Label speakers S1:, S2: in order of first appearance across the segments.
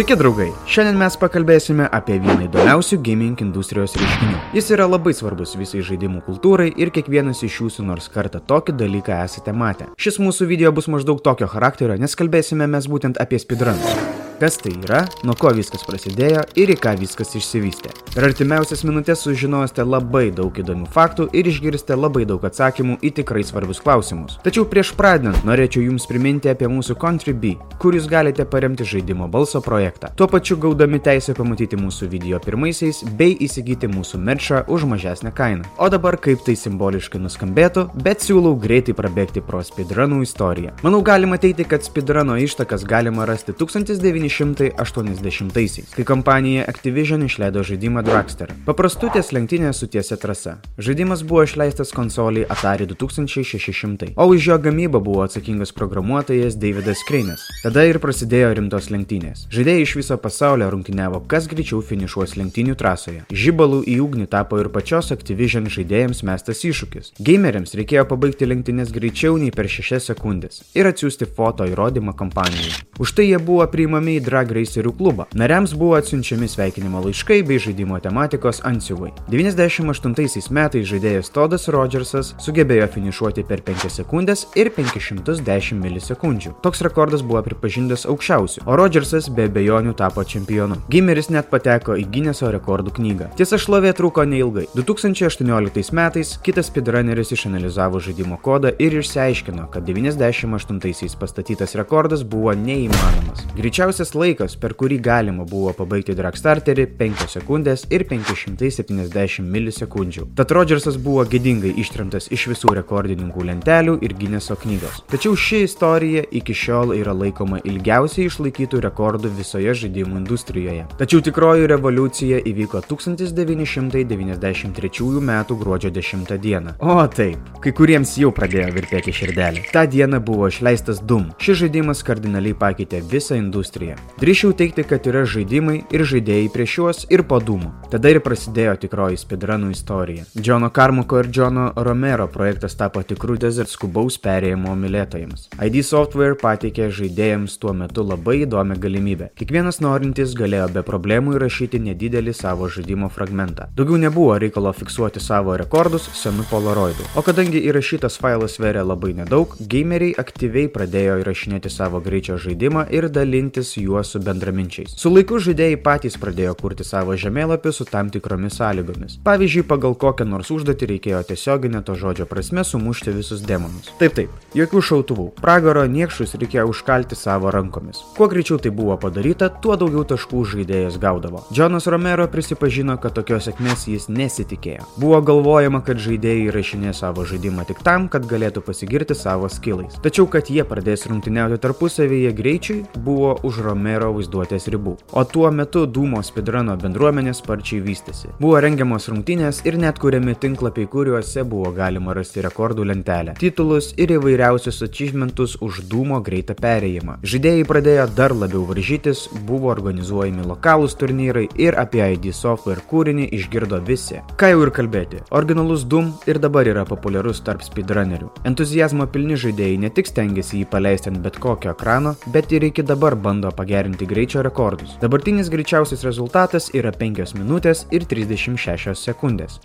S1: Sveiki draugai, šiandien mes pakalbėsime apie vieną įdomiausių gaming industrijos reiškinių. Jis yra labai svarbus visai žaidimų kultūrai ir kiekvienas iš jūsų nors kartą tokį dalyką esate matę. Šis mūsų video bus maždaug tokio charakterio, nes kalbėsime mes būtent apie speedrunus kas tai yra, nuo ko viskas prasidėjo ir į ką viskas išsivystė. Per artimiausias minutės sužinosite labai daug įdomių faktų ir išgirsite labai daug atsakymų į tikrai svarbius klausimus. Tačiau prieš pradedant norėčiau Jums priminti apie mūsų Contribui, kur Jūs galite paremti žaidimo balso projektą. Tuo pačiu gaudami teisę pamatyti mūsų video pirmaisiais bei įsigyti mūsų merčą už mažesnę kainą. O dabar kaip tai simboliškai nuskambėtų, bet siūlau greitai prabėgti pro speedrunų istoriją. Manau galima teikti, kad speedruno ištakas galima rasti 1900 1980-aisiais, kai kompanija Activision išleido žaidimą Dragster. Paprastutės lenktynės su tiesia trasa. Žaidimas buvo išleistas konsoliai Atari 2600, o už jo gamybą buvo atsakingas programuotojas Davidas Kreinas. Tada ir prasidėjo rimtos lenktynės. Žaidėjai iš viso pasaulio rungtyniavo, kas greičiau finišuos lenktynių trasoje. Žibalų į ugnį tapo ir pačios Activision žaidėjams mestas iššūkis. Gameriams reikėjo pabaigti lenktynės greičiau nei per 6 sekundės ir atsiųsti foto įrodymą kompanijai. Už tai jie buvo priimami į Drag Racerių klubą. Nariams buvo atsiunčiami sveikinimo laiškai bei žaidimo tematikos ansiuvai. 98 metais žaidėjas Todas Rodžersas sugebėjo finišuoti per 5 sekundės ir 510 milisekundžių. Toks rekordas buvo pripažintas aukščiausiu, o Rodžersas be abejonių tapo čempionu. Gimeris net pateko į Guinneso rekordų knygą. Tiesa, šlovė truko neilgai. 2018 metais kitas speedrunneris išanalizavo žaidimo kodą ir išsiaiškino, kad 98 pastatytas rekordas buvo neįmanomas. Greičiausias Geriausias laikas, per kurį galima buvo pabaigti Dragstarterį - 5 sekundės ir 570 milisekundžių. Tad Rodžersas buvo gėdingai ištrimtas iš visų rekordininkų lentelių ir Guinneso knygos. Tačiau ši istorija iki šiol yra laikoma ilgiausiai išlaikytų rekordų visoje žaidimų industrijoje. Tačiau tikroji revoliucija įvyko 1993 m. gruodžio 10 d. O taip, kai kuriems jau pradėjo virpėti širdelė. Ta diena buvo išleistas Doom. Šis žaidimas kardinaliai pakeitė visą industriją. Drįšiau teikti, kad yra žaidimai ir žaidėjai prieš juos ir po dūmų. Tada ir prasidėjo tikroji speedrunų istorija. Džono Karmuko ir Džono Romero projektas tapo tikrų desert skubaus perėjimo mylėtojams. ID Software pateikė žaidėjams tuo metu labai įdomią galimybę. Kiekvienas norintis galėjo be problemų įrašyti nedidelį savo žaidimo fragmentą. Daugiau nebuvo reikalo fiksuoti savo rekordus senu polaroidu. O kadangi įrašytas failas sveria labai nedaug, gameriai aktyviai pradėjo įrašinėti savo greičio žaidimą ir dalintis juos su bendraminčiais. Su laiku žaidėjai patys pradėjo kurti savo žemėlapį su tam tikromis sąlygomis. Pavyzdžiui, pagal kokią nors užduotį reikėjo tiesioginę to žodžio prasme sumušti visus demonus. Taip taip, jokių šautuvų. Pragaro niekšus reikėjo užkalti savo rankomis. Kuo greičiau tai buvo padaryta, tuo daugiau taškų žaidėjas gaudavo. Džonas Romero prisipažino, kad tokios sėkmės jis nesitikėjo. Buvo galvojama, kad žaidėjai įrašinė savo žaidimą tik tam, kad galėtų pasigirti savo skillais. Tačiau, kad jie pradės rungtyniauti tarpusavyje greičiai, buvo už Romero vaizduotės ribų. O tuo metu Dūmo speedruno bendruomenė sparčiai vystėsi. Buvo rengiamos rungtynės ir net kuriami tinklapiai, kuriuose buvo galima rasti rekordų lentelę, titulus ir įvairiausius achievementus už Dūmo greitą perėjimą. Žaidėjai pradėjo dar labiau varžytis, buvo organizuojami lokalūs turnyrai ir apie ID Software kūrinį išgirdo visi. Ką jau ir kalbėti, originalus Doom ir dabar yra populiarus tarp speedrunnerių. Entuzijazmo pilni žaidėjai ne tik stengiasi jį paleisti ant bet kokio ekrano, bet ir iki dabar bando pagerinti greičio rekordus. Dabartinis greičiausias rezultatas yra 5 minutės ir 36 sekundės.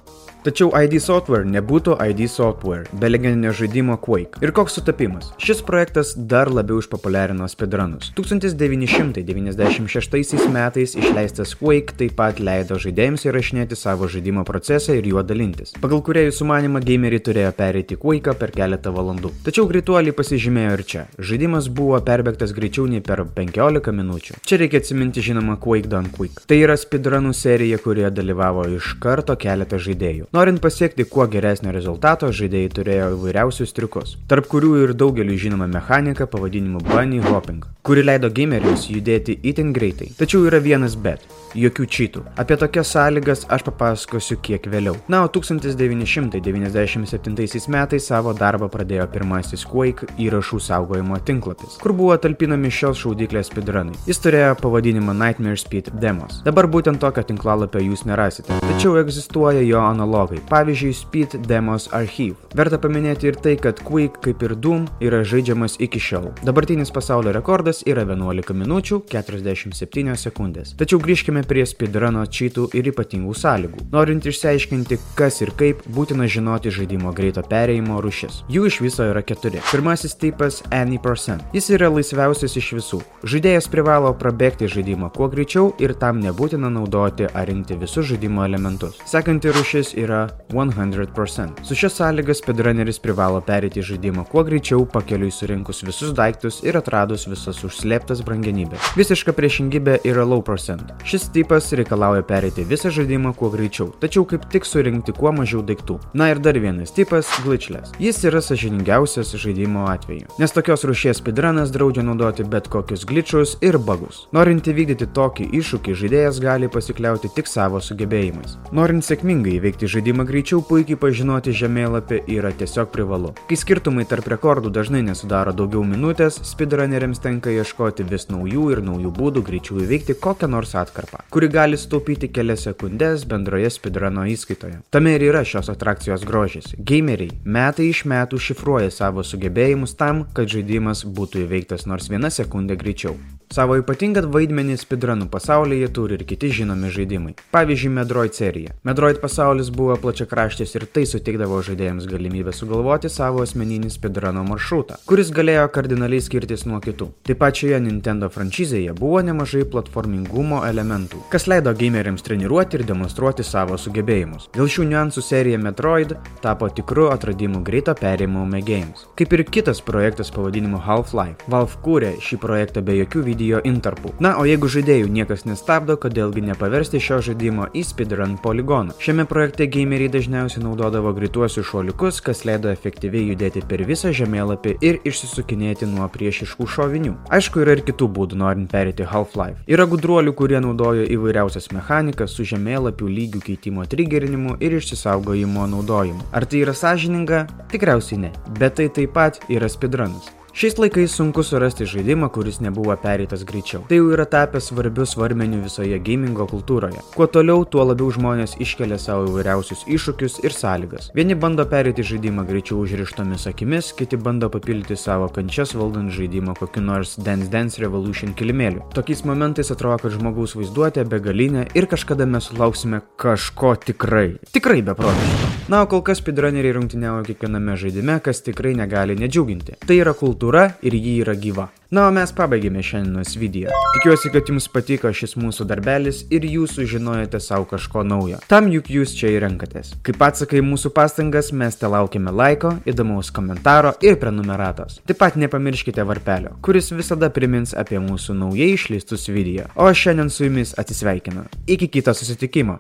S1: Tačiau ID Software nebūtų ID Software be legendinio žaidimo Quake. Ir koks sutapimas? Šis projektas dar labiau išpopuliarino speedrunus. 1996 metais išleistas Quake taip pat leido žaidėjams įrašinėti savo žaidimo procesą ir juo dalintis. Pagal kuriejų sumanimą gameriai turėjo perėti Quake per keletą valandų. Tačiau greituoliai pasižymėjo ir čia. Žaidimas buvo perbėgtas greičiau nei per 15 minučių. Čia reikia atsiminti žinoma Quake Done Quick. Tai yra speedrunų serija, kurioje dalyvavo iš karto keletą žaidėjų. Norint pasiekti kuo geresnio rezultato, žaidėjai turėjo įvairiausius triukus, tarp kurių ir daugeliu žinoma mechanika pavadinimu Bunny Hopping, kuri leido gameriams judėti itin greitai. Tačiau yra vienas bet jokių čytų. Apie tokias sąlygas aš papasakosiu kiek vėliau. Na, o 1997 metais savo darbą pradėjo pirmasis Quake įrašų saugojimo tinklapis, kur buvo talpinami šios šaudyklės speedrunai speedrunai. Jis turėjo pavadinimą Nightmare Speed Demos. Dabar būtent tokio tinklalapio jūs nerasite, tačiau egzistuoja jo analogai, pavyzdžiui Speed Demos Archive. Verta paminėti ir tai, kad Quake, kaip ir Doom, yra žaidžiamas iki šiol. Dabartinis pasaulio rekordas yra 11 minučių 47 sekundės. Tačiau grįžkime prie speedruno cheatų ir ypatingų sąlygų. Norint išsiaiškinti, kas ir kaip, būtina žinoti žaidimo greito perėjimo rušis. Jų iš viso yra keturi. Pirmasis tipas Any%. Jis yra laisviausias iš visų. Žaidėjas privalo prabėgti žaidimą kuo greičiau ir tam nebūtina naudoti ar rinkti visus žaidimo elementus. Sekanti rušis yra 100%. Su šia sąlyga speedrunneris privalo perėti žaidimą kuo greičiau, pakeliui surinkus visus daiktus ir atradus visas užslėptas brangenybės. Visiška priešingybė yra low percent. Šis tipas reikalauja perėti visą žaidimą kuo greičiau, tačiau kaip tik surinkti kuo mažiau daiktų. Na ir dar vienas tipas - glitchless. Jis yra sažiningiausias žaidimo atveju, nes tokios rušies speedrunas draudžia naudoti bet kokius glitchus ir bugus. Norint įvykdyti tokį iššūkį, žaidėjas gali pasikliauti tik savo sugebėjimais. Norint sėkmingai įveikti žaidimą greičiau, puikiai pažinoti žemėlapį yra tiesiog privalu. Kai skirtumai tarp rekordų dažnai nesudaro daugiau minutės, speedrunneriams tenka ieškoti vis naujų ir naujų būdų greičiau įveikti kokią nors atkarpą, kuri gali sutaupyti kelias sekundės bendroje speedruno įskaitoje. Tame ir yra šios atrakcijos grožis. Gameriai metai iš metų šifruoja savo sugebėjimus tam, kad žaidimas būtų įveiktas nors vieną sekundę greičiau. Savo ypatingą vaidmenį speedrunų pasaulyje turi ir kiti žinomi žaidimai. Pavyzdžiui, Metroid serija. Metroid pasaulis buvo plačiakraštis ir tai suteikdavo žaidėjams galimybę sugalvoti savo asmeninį speedruno maršrutą, kuris galėjo kardinaliai skirtis nuo kitų. Taip pat šioje Nintendo franšizėje buvo nemažai platformingumo elementų, kas leido gameriams treniruoti ir demonstruoti savo sugebėjimus. Dėl šių niuansų serija Metroid tapo tikru atradimu greito perėjimo mėgėjams. Kaip ir kitas projektas pavadinimu Half-Life. Valve kūrė šį projektą be jokių video video intarpų. Na, o jeigu žaidėjų niekas nestabdo, kodėlgi nepaversti šio žaidimo į speedrun poligoną. Šiame projekte gameriai dažniausiai naudodavo greituosius šuoliukus, kas leido efektyviai judėti per visą žemėlapį ir išsisukinėti nuo priešiškų šovinių. Aišku, yra ir kitų būdų norint perėti Half-Life. Yra gudruolių, kurie naudojo įvairiausias mechanikas su žemėlapių lygių keitimo trigerinimu ir išsisaugojimo naudojimu. Ar tai yra sąžininga? Tikriausiai ne. Bet tai taip pat yra speedrunas. Šiais laikais sunku surasti žaidimą, kuris nebuvo pereitas greičiau. Tai jau yra tapęs svarbiu svarmeniu visoje gamingo kultūroje. Kuo toliau, tuo labiau žmonės iškelia savo įvairiausius iššūkius ir sąlygas. Vieni bando pereiti žaidimą greičiau užrištomis akimis, kiti bando papildyti savo kančias valdant žaidimą kokiu nors Dance Dance Revolution kilimėliu. Tokiais momentais atrodo, kad žmogaus vaizduotė begalinė ir kažkada mes sulauksime kažko tikrai. Tikrai beprotiško. Na, o kol kas speedrunneriai rungtyniauja kiekviename žaidime, kas tikrai negali nedžiuginti. Tai yra kultūra ir ji yra gyva. Na, o mes pabaigėme šiandienos video. Tikiuosi, kad jums patiko šis mūsų darbelis ir jūs sužinojote savo kažko naujo. Tam juk jūs čia ir renkatės. Kaip atsakai mūsų pastangas, mes te laukiame laiko, įdomaus komentaro ir prenumeratos. Taip pat nepamirškite varpelio, kuris visada primins apie mūsų naujai išleistus video. O šiandien su jumis atsisveikinu. Iki kito susitikimo.